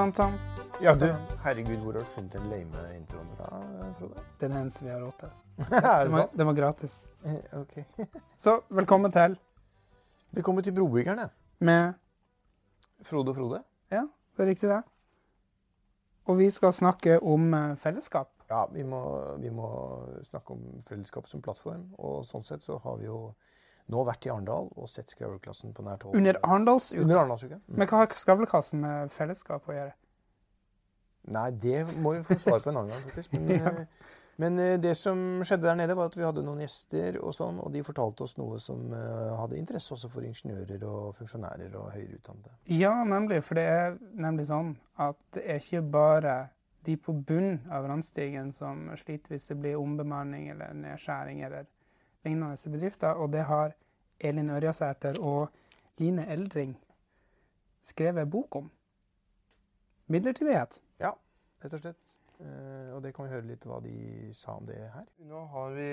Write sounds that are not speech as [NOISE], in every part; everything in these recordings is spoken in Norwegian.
Tam-tam. Ja, du. Herregud, hvor har du funnet den lame introen fra, Frode? Den eneste vi har råd til. er [LAUGHS] Den det var, sant? den var gratis. Eh, Ok. [LAUGHS] Så velkommen til Velkommen til Brobyggerne. med Frode og Frode. Ja, det er riktig, det. Og vi skal snakke om eh, fellesskap. Ja, vi må, vi må snakke om fellesskap som plattform. Og sånn sett så har vi jo nå vært i Arendal og sett skravleklassen på nært hold. Under Arendalsuka. Under Arendalsuka. Mm. Men hva har skravlekassen med fellesskap å gjøre? Nei, det må vi få svar på en annen gang, faktisk. Men, [LAUGHS] Ja. eh, men eh, det som skjedde der nede, var at vi hadde noen gjester, og sånn, og de fortalte oss noe som eh, hadde interesse også for ingeniører og funksjonærer og høyere utdannede. Ja, nemlig. For det er nemlig sånn at det er ikke bare de på bunnen av randstigen som sliter hvis det blir ombemanning eller nedskjæring eller lignende bedrifter. Og det har Elin Ørjasæter og Line Eldring skrevet bok om. Midlertidighet. Rett og slett. Eh, og det kan vi høre litt hva de sa om det her. Nå har vi,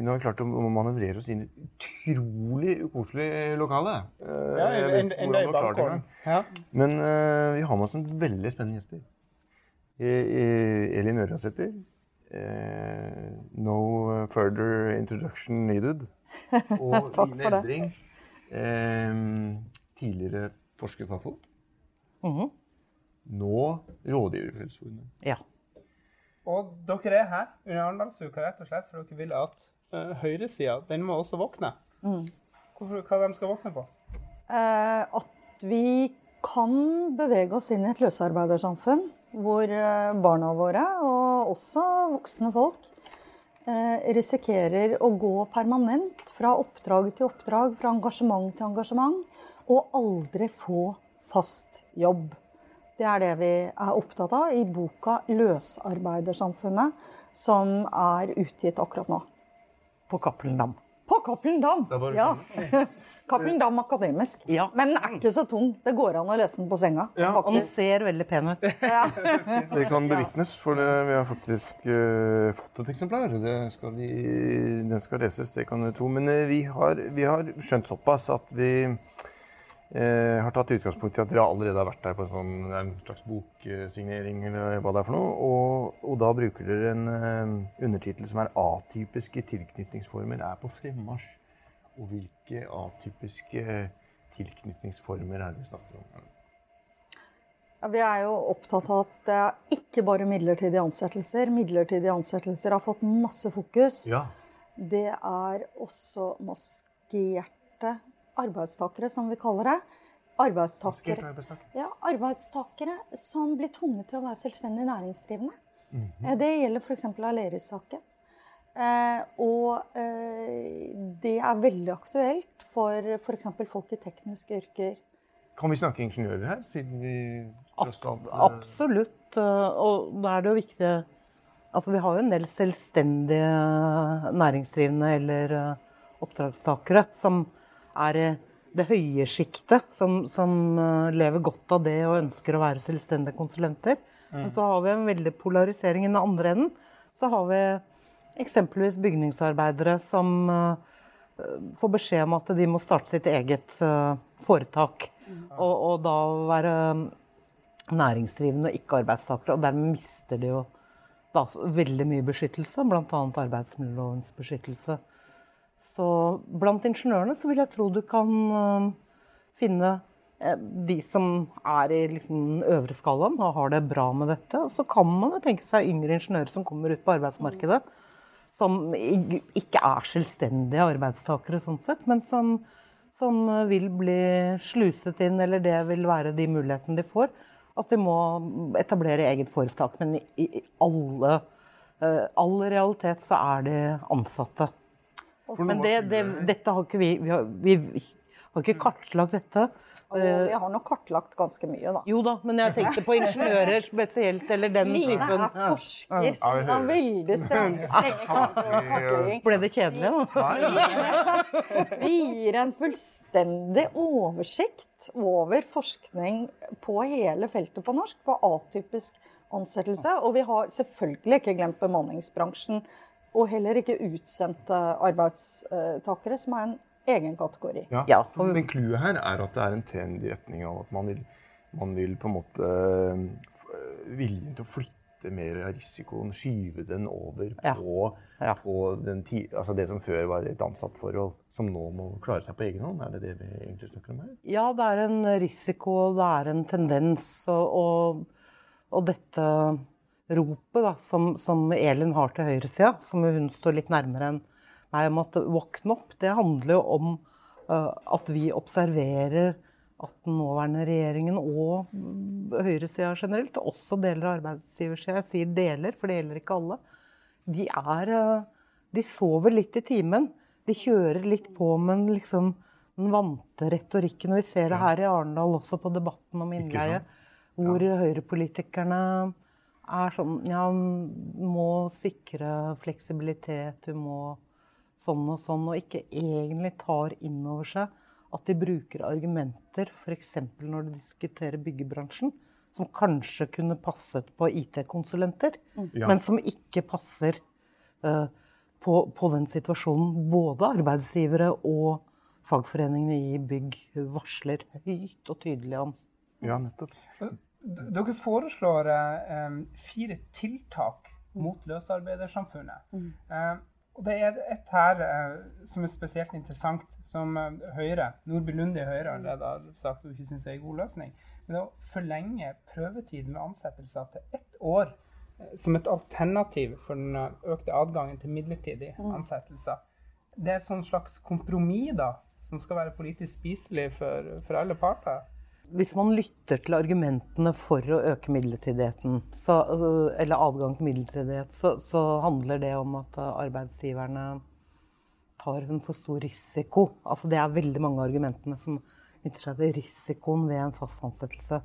nå har vi klart å manøvrere oss inn i et utrolig ukoselig lokale. Ja, jeg vet ikke hvordan vi har klart det. Ja. Men uh, vi har med oss en veldig spennende gjester. Eh, eh, Elin Ørjasæter. Uh, no further introduction needed. [LAUGHS] Og det. Eldring. Eh, tidligere forsker Fafo. Mhm. Nå rådgiver. Ja. Og dere er her under Arendalsuka rett og slett for dere vil at uh, høyresida den må også våkne. Hvorfor, hva de skal våkne på? Eh, at vi kan bevege oss inn i et løsarbeidersamfunn hvor eh, barna våre, og også voksne folk, eh, risikerer å gå permanent fra oppdrag til oppdrag, fra engasjement til engasjement, og aldri få fast jobb. Det er det vi er opptatt av i boka 'Løsarbeidersamfunnet', som er utgitt akkurat nå. På Cappelen Dam. På Cappelen Dam! Ja. [LAUGHS] Cappelen Dam akademisk. Ja. Men den er ikke så tung. Det går an å lese den på senga. Og den ser veldig pen ut. [LAUGHS] Ja. [LAUGHS] Det kan bevitnes, for det, vi har faktisk uh, fått et eksemplar. Det skal vi, den skal leses, det kan dere tro. Men uh, vi, har, vi har skjønt såpass at vi eh, har tatt utgangspunkt i at dere allerede har vært der på en, sånn, en slags boksignering, eller hva det er for noe. Og, og da bruker dere en eh, undertittel som er 'Atypiske tilknytningsformer er på fremmarsj'. Og hvilke atypiske tilknytningsformer er det vi snakker om? Ja, Vi er jo opptatt av at det er ikke bare midlertidige ansettelser. Midlertidige ansettelser har fått masse fokus. Ja. Det er også maskerte arbeidstakere, som vi kaller det. Arbeidstakere, ja, arbeidstakere som blir tvunget til å være selvstendig næringsdrivende. Eh, Det gjelder f.eks. Aleris-saken. Eh, og eh, det er veldig aktuelt for f.eks. folk i tekniske yrker. Kan vi snakke ingeniører her, siden vi tross alt eh, Absolutt. eh, Og da er det jo viktig Altså, vi har jo en del selvstendige næringsdrivende eller oppdragstakere som er det det høye sjiktet, som, som eh, lever godt av det og ønsker å være selvstendige konsulenter. Men så har vi en veldig polarisering i den andre enden. Så har vi eksempelvis bygningsarbeidere som eh, får beskjed om at de må starte sitt eget eh, foretak. Og, og da være næringsdrivende og ikke arbeidstakere. Og dermed mister de jo da, veldig mye beskyttelse, bl.a. arbeidsmiljølovens beskyttelse. Så blant ingeniørene så vil jeg tro du kan eh, finne eh, de som er i liksom, øvre skalaen og har det bra med dette. Så kan man jo tenke seg yngre ingeniører som kommer ut på arbeidsmarkedet. Som ikke er selvstendige arbeidstakere, sånn sett, men som, som vil bli sluset inn, eller det vil være de mulighetene de får. At de må etablere eget foretak. Men i, i alle, eh, all realitet så er de ansatte. Men det, det, dette har ikke vi Vi har, vi har ikke kartlagt dette. Vi har nok kartlagt ganske mye, da. Jo da, men jeg tenkte på ingeniører spesielt, eller den Line typen. er forsker som hun har veldig strenge strenge kartlegging. Ble det kjedelig, da? Vi gir en fullstendig oversikt over forskning på hele feltet på norsk, på atypisk ansettelse. Og vi har selvfølgelig ikke glemt bemanningsbransjen. Og heller ikke utsendte arbeidstakere, som er en egen kategori. Ja. Ja, for- Men clouet her er at det er en trend i retning av at man vil man vil på en måte eh, Viljen til å flytte mer av risikoen, skyve den over på, Ja. på den ti, altså det som før var et ansattforhold, som nå må klare seg på egen hånd? Er det det vi egentlig snakker om her? Ja, det er en risiko, det er en tendens. Og, og, og dette ropet da, som, som Elin har til høyresida, som hun står litt nærmere enn meg om at våkne opp, det handler jo om uh, at vi observerer at den nåværende regjeringen og høyresida generelt, også deler av arbeidsgiversida, jeg sier deler, for det gjelder ikke alle, de er uh, De sover litt i timen. De kjører litt på med liksom den vante retorikken. Og vi ser det her i Arendal også på debatten om innleie, hvor høyrepolitikerne er sånn Ja, må sikre fleksibilitet, du må sånn og sånn, og ikke egentlig tar inn over seg at de bruker argumenter, f.eks. når de diskuterer byggebransjen, som kanskje kunne passet på IT-konsulenter, Ja. men som ikke passer uh, på, på den situasjonen både arbeidsgivere og fagforeningene i bygg varsler høyt og tydelig om. Ja, nettopp. Dere foreslår eh, fire tiltak mot løsarbeidersamfunnet. Eh, og det er et her eh, som er spesielt interessant, som eh, Høyre, Nordby Lunde i Høyre allerede har sagt hun ikke syns er en god løsning. Men å forlenge prøvetiden med ansettelser til ett år eh, som et alternativ for den eh, økte adgangen til midlertidige ansettelser. Det er et sånn slags kompromiss da, som skal være politisk spiselig for, for alle parter. Hvis man lytter til argumentene for å øke midlertidigheten, så, altså, eller adgang til midlertidighet, så, så handler det om at eh, arbeidsgiverne tar en for stor risiko. Altså, det er veldig mange av argumentene som knytter seg til risikoen ved en fast ansettelse.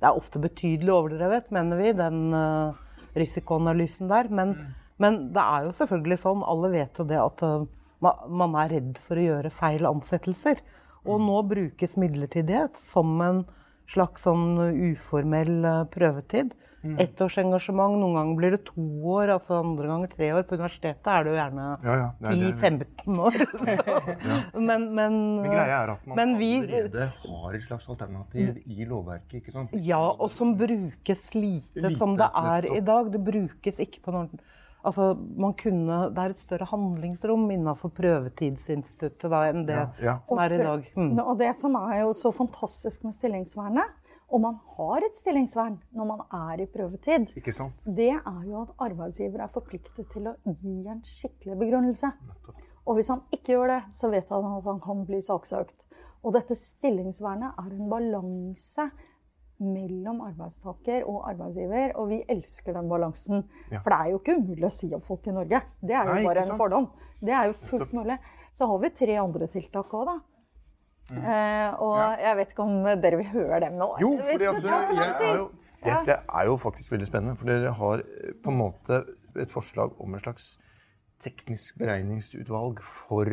Det er ofte betydelig overdrevet, mener vi, den eh, risikoanalysen der. Men, men det er jo selvfølgelig sånn, alle vet jo det at eh, man er redd for å gjøre feil ansettelser. Og nå brukes midlertidighet som en slags sånn uformell eh, prøvetid. Mm. års engasjement, noen ganger blir det to år, altså andre ganger tre år. På universitetet er det jo gjerne Ja, ja, det er det. 10-15 år. [LAUGHS] [LAUGHS] ja. men, men, Men greia er at man vi, allerede har et slags alternativ i lovverket, ikke sant? Ja, og som brukes lite, Lite, som det er i dag. Det brukes ikke på noen Altså, man kunne, Det er et større handlingsrom innenfor prøvetidsinstituttet da, enn det Ja, ja. som er i dag. Mm. Og det som er jo så fantastisk med stillingsvernet, og man har et stillingsvern når man er i prøvetid, Ikke sant? det er jo at arbeidsgiver er forpliktet til å gi en skikkelig begrunnelse. Og hvis han ikke gjør det, så vet han at han kan bli saksøkt. Og dette stillingsvernet er en balanse mellom arbeidstaker og arbeidsgiver, og vi elsker den balansen. Ja. For det er jo ikke umulig å si opp folk i Norge. Det er jo Nei, bare en fordom. Det er jo fullt mulig. Så har vi tre andre tiltak òg, da. Mm. Eh, og jeg vet ikke om dere vil høre dem nå? Jo, fordi at det, er jo, dette er jo faktisk veldig spennende. For dere har eh, på en måte et forslag om en slags teknisk beregningsutvalg for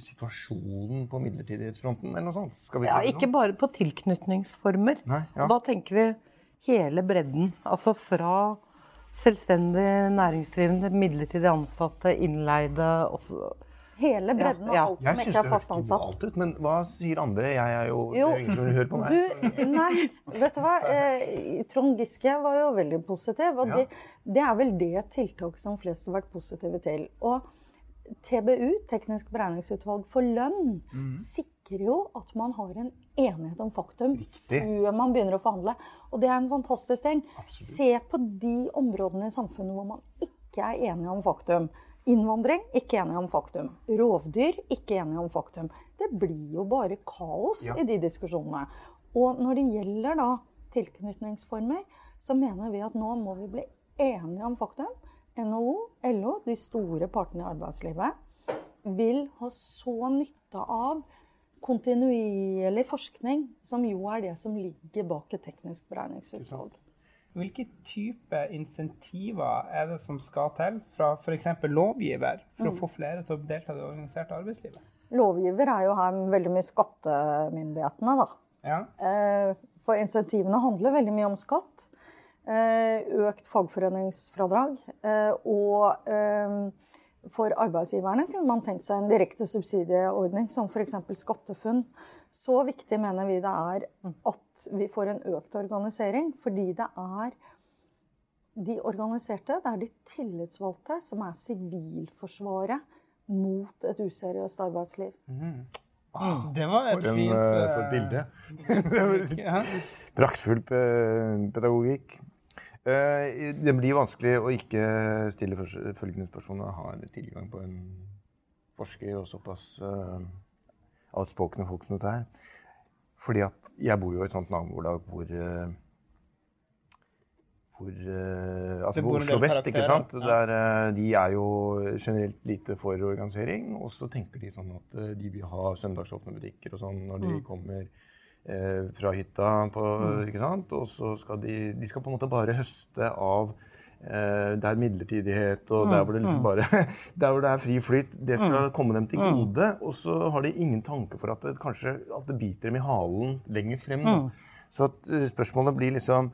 situasjonen på midlertidighetsfronten, eller noe sånt? Skal vi Ja, ikke sånn? bare på tilknytningsformer. Nei, ja. Da tenker vi hele bredden. Altså fra selvstendig næringsdrivende, midlertidig ansatte, innleide også. Hele bredden av alt Jeg som ikke er høres fast ansatt. globalt ut, men hva sier andre? Jeg er jo, Jo, det er ingen som hører på meg. Du, nei, vet du hva? Eh, Trond Giske var jo veldig positiv. Og Ja. det, det er vel det tiltaket som flest har vært positive til. Og TBU, Teknisk beregningsutvalg for lønn, mm. sikrer jo at man har en enighet om faktum Riktig. før man begynner å forhandle. Og det er en fantastisk ting. Se på de områdene i samfunnet hvor man ikke er enige om faktum. Innvandring ikke enige om faktum. Rovdyr ikke enige om faktum. Det blir jo bare kaos Ja. i de diskusjonene. Og når det gjelder da tilknytningsformer, så mener vi at nå må vi bli enige om faktum. NHO, LO, de store partene i arbeidslivet, vil ha så nytte av kontinuerlig forskning, som jo er det som ligger bak et teknisk beregningsutvalg. Hvilke type insentiver er det som skal til fra f.eks. lovgiver for å få flere til å delta i det organiserte arbeidslivet? Lovgiver er jo her veldig mye skattemyndighetene, da. Ja. Eh, For insentivene handler veldig mye om skatt. eh, Økt fagforeningsfradrag eh, og for arbeidsgiverne kunne man tenkt seg en direkte subsidieordning, som f.eks. SkatteFUNN. Så viktig mener vi det er at vi får en økt organisering, fordi det er de organiserte, det er de tillitsvalgte, som er sivilforsvaret mot et useriøst arbeidsliv. Mm. Det var et For, en, fint eh, for et bilde. [LAUGHS] Praktfull pedagogikk. Eh, Det blir vanskelig å ikke stille følgende spørsmål. Har tilgang på en forsker og såpass uh, outspokne folk som dette her. Fordi at jeg bor jo i et sånt nabolag hvor uh, hvor, uh, altså på Oslo vest, ikke sant? Der, uh, de er jo generelt lite for organisering. Og så tenker de sånn at eh, de vil ha søndagsåpne butikker og sånn når de Mm. kommer eh, fra hytta. På, ikke sant? Og så skal de, de skal på en måte bare høste av eh, det er midlertidighet, og der hvor det liksom bare [LAUGHS] Der hvor det er fri flyt, det skal komme dem til gode. Og så har de ingen tanke for at det kanskje at det biter dem i halen lenger frem. Da. Så eh, spørsmålet blir liksom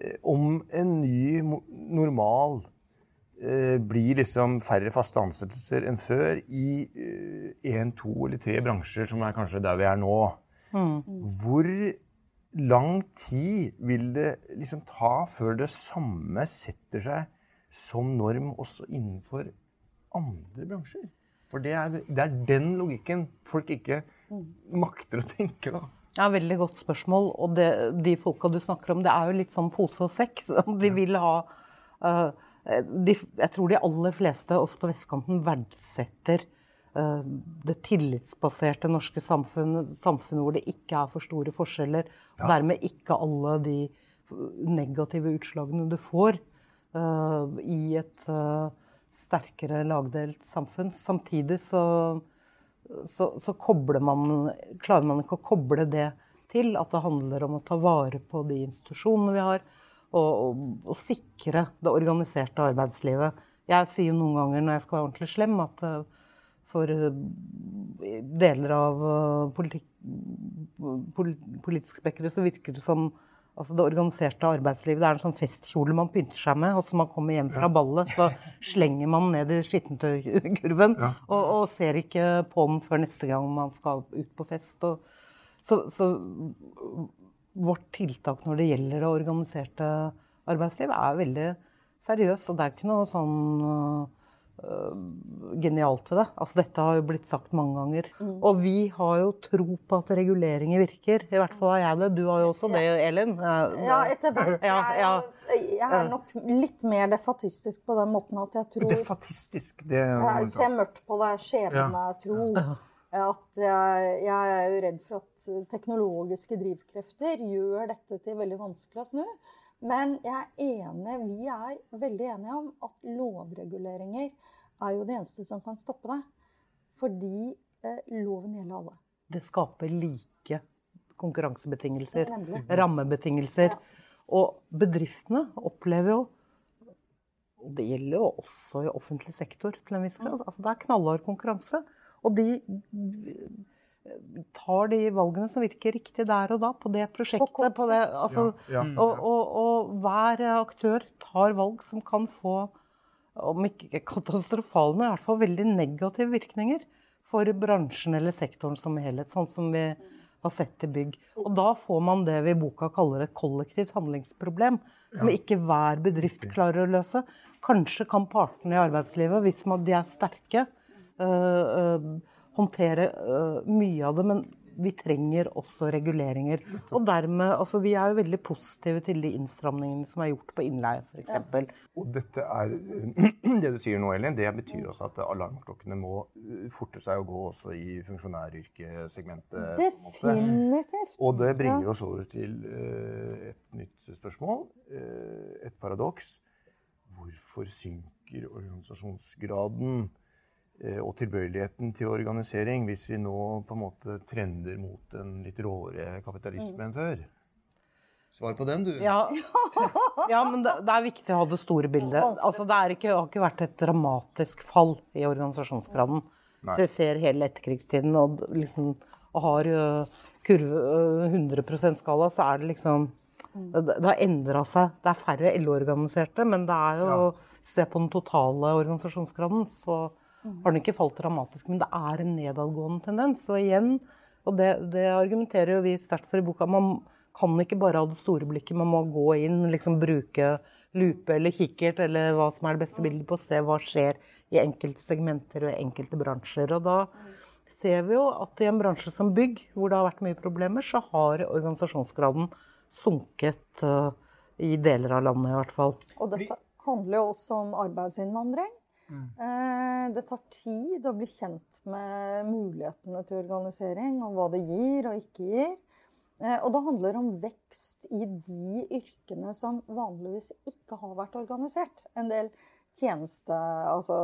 eh, om en ny normal eh, blir liksom færre faste ansettelser enn før i én, to eller tre bransjer, som er kanskje der vi er nå. Hvor lang tid vil det liksom ta før det samme setter seg som norm også innenfor andre bransjer? For det er, det er den logikken folk ikke makter å tenke, da. Ja, Veldig godt spørsmål. Og det, de folka du snakker om, det er jo litt sånn pose og sekk. [LAUGHS] De vil ha uh, de, Jeg tror de aller fleste, også på vestkanten, verdsetter det tillitsbaserte norske samfunnet. Samfunnet hvor det ikke er for store forskjeller. Og dermed ikke alle de negative utslagene du får uh, i et uh, sterkere lagdelt samfunn. Samtidig så så, så man, klarer man ikke å koble det til at det handler om å ta vare på de institusjonene vi har, og, og, og sikre det organiserte arbeidslivet. Jeg sier jo noen ganger når jeg skal være ordentlig slem, at eh, for eh, deler av eh, politikk, politisk spekteret så virker det som Altså det organiserte arbeidslivet det er en sånn festkjole man pynter seg med. Og så man kommer hjem fra ballet, så slenger man ned i skittentøykurven. Og, og ser ikke på den før neste gang man skal ut på fest. Og, så, så vårt tiltak når det gjelder det organiserte arbeidslivet, er veldig seriøst. Og det er ikke noe sånn øh, genialt ved det. Altså, dette har jo blitt sagt mange ganger. Og vi har jo tro på at reguleringer virker. I hvert fall har jeg det. Du har jo også det, Elin. Ja, etter hvert. Ja, [LAUGHS] ja. Jeg, jeg er nok litt mer defatistisk på den måten at jeg tror Defatistisk, det Jeg ser mørkt på det. Skjebnetro. At jeg, jeg er jo redd for at teknologiske drivkrefter gjør dette til veldig vanskelig å snu. Men jeg er enig, vi er veldig enige om at lovreguleringer er jo det eneste som kan stoppe det. Fordi eh, loven gjelder alle. Det skaper like konkurransebetingelser, Nemlig. rammebetingelser. Og bedriftene opplever jo og Det gjelder jo også i offentlig sektor til en viss grad. Altså, det er knallhard konkurranse. Og de tar de valgene som virker riktig der og da, på det prosjektet. På På det, altså, Ja, ja. og, og, og hver aktør tar valg som kan få, om ikke katastrofale, men i hvert fall veldig negative virkninger for bransjen eller sektoren som helhet, sånn som vi har sett i bygg. Og da får man det vi i boka kaller et kollektivt handlingsproblem, som ikke hver bedrift klarer å løse. Kanskje kan partene i arbeidslivet, hvis man, de er sterke, øh, øh, håndtere øh, mye av det, men vi trenger også reguleringer. Og dermed, altså Vi er jo veldig positive til de innstramningene som er gjort på innleie, f.eks. Og dette er [CLEARS THROAT] Det du sier nå, Elin, det betyr også at alarmklokkene må uh, forte seg å gå også i funksjonæryrkesegmentet. Definitivt. Og det bringer oss over til uh, et nytt spørsmål. et paradoks. Hvorfor synker organisasjonsgraden og tilbøyeligheten til organisering hvis vi nå på en måte trender mot en litt råere kapitalisme enn før? Svar på den, du. Ja, [LAUGHS] ja men det, det er viktig å ha det store bildet. Altså, det er ikke, har ikke vært et dramatisk fall i organisasjonsgraden. Nei. Så jeg ser hele etterkrigstiden og, liksom, og har kurve øh, 100% skala, så er det liksom Det, det har endra seg. Det er færre LO-organiserte, men det er jo Se på den totale organisasjonsgraden, så har den ikke falt dramatisk. Men det er en nedadgående tendens. Og igjen, og det, det argumenterer jo vi sterkt for i boka, man kan ikke bare ha det store blikket. Man må gå inn, liksom bruke lupe eller kikkert eller hva som er det beste bildet på å se hva skjer i enkelte segmenter og i enkelte bransjer. Og da ser vi jo at i en bransje som bygg, hvor det har vært mye problemer, så har organisasjonsgraden sunket uh, i deler av landet i hvert fall. Og dette handler jo også om arbeidsinnvandring. Mm. Eh, det tar tid å bli kjent med mulighetene til organisering, og hva det gir og ikke gir. Eh, og det handler om vekst i de yrkene som vanligvis ikke har vært organisert. En del tjeneste... Altså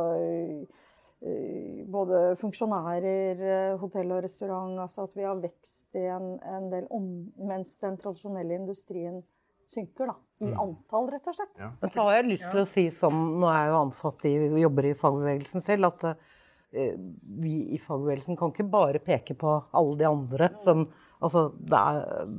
både funksjonærer, hotell og restaurant. Altså at vi har vekst i en, en del om, mens den tradisjonelle industrien synker, da. I mm. antall, rett og slett. Ja. Men så har jeg lyst til å si sånn, nå er jeg jo ansatt i, jobber i fagbevegelsen selv, at eh, vi i fagbevegelsen kan ikke bare peke på alle de andre som Altså, det er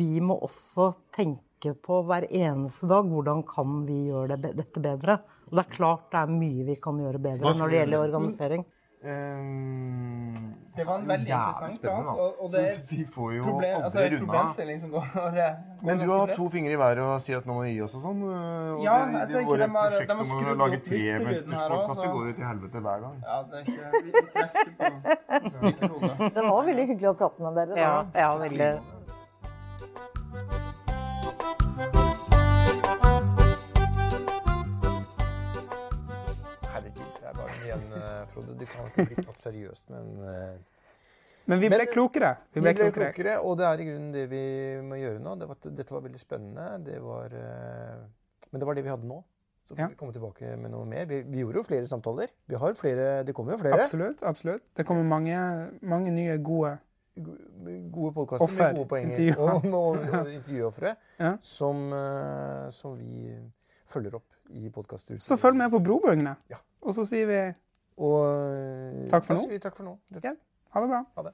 Vi må også tenke på hver eneste dag hvordan kan vi gjøre det, dette bedre. Og det er klart det er mye vi kan gjøre bedre når det gjelder organisering. Um, det var en veldig interessant prat. Og, og, det er vi får jo problem, altså, runda. problemstilling som går, går Men du har to fingre i været og sier at nå må vi gi oss og sånn? Og ja, jeg det, våre prosjekt om å lage luftlydene går jo til helvete hver gang. Ja, det er ikke Vi vi på. [LAUGHS] Det var veldig hyggelig å prate med dere. Da. Ja, ja veldig. Frode. Du kan ikke bli tatt seriøst, men uh... Men vi ble men, klokere. Vi ble, vi ble klokere. klokere. Og det er i grunnen det vi må gjøre nå. Det var, dette var veldig spennende. Det var, uh... Men det var det vi hadde nå. Så får ja. vi komme tilbake med noe mer. Vi, vi, gjorde jo flere samtaler. Vi har flere, Det kommer jo flere. Absolutt. absolutt. Det kommer mange, mange nye gode Gode podkaster med gode poenger. Og, og, [LAUGHS] og intervjuofre ja. som, som, vi følger opp i podkaster. Så følg med på Brobøngene. Ja. Og så sier vi og takk for nå. Takk for nå. Ja, ha det bra. Ha det.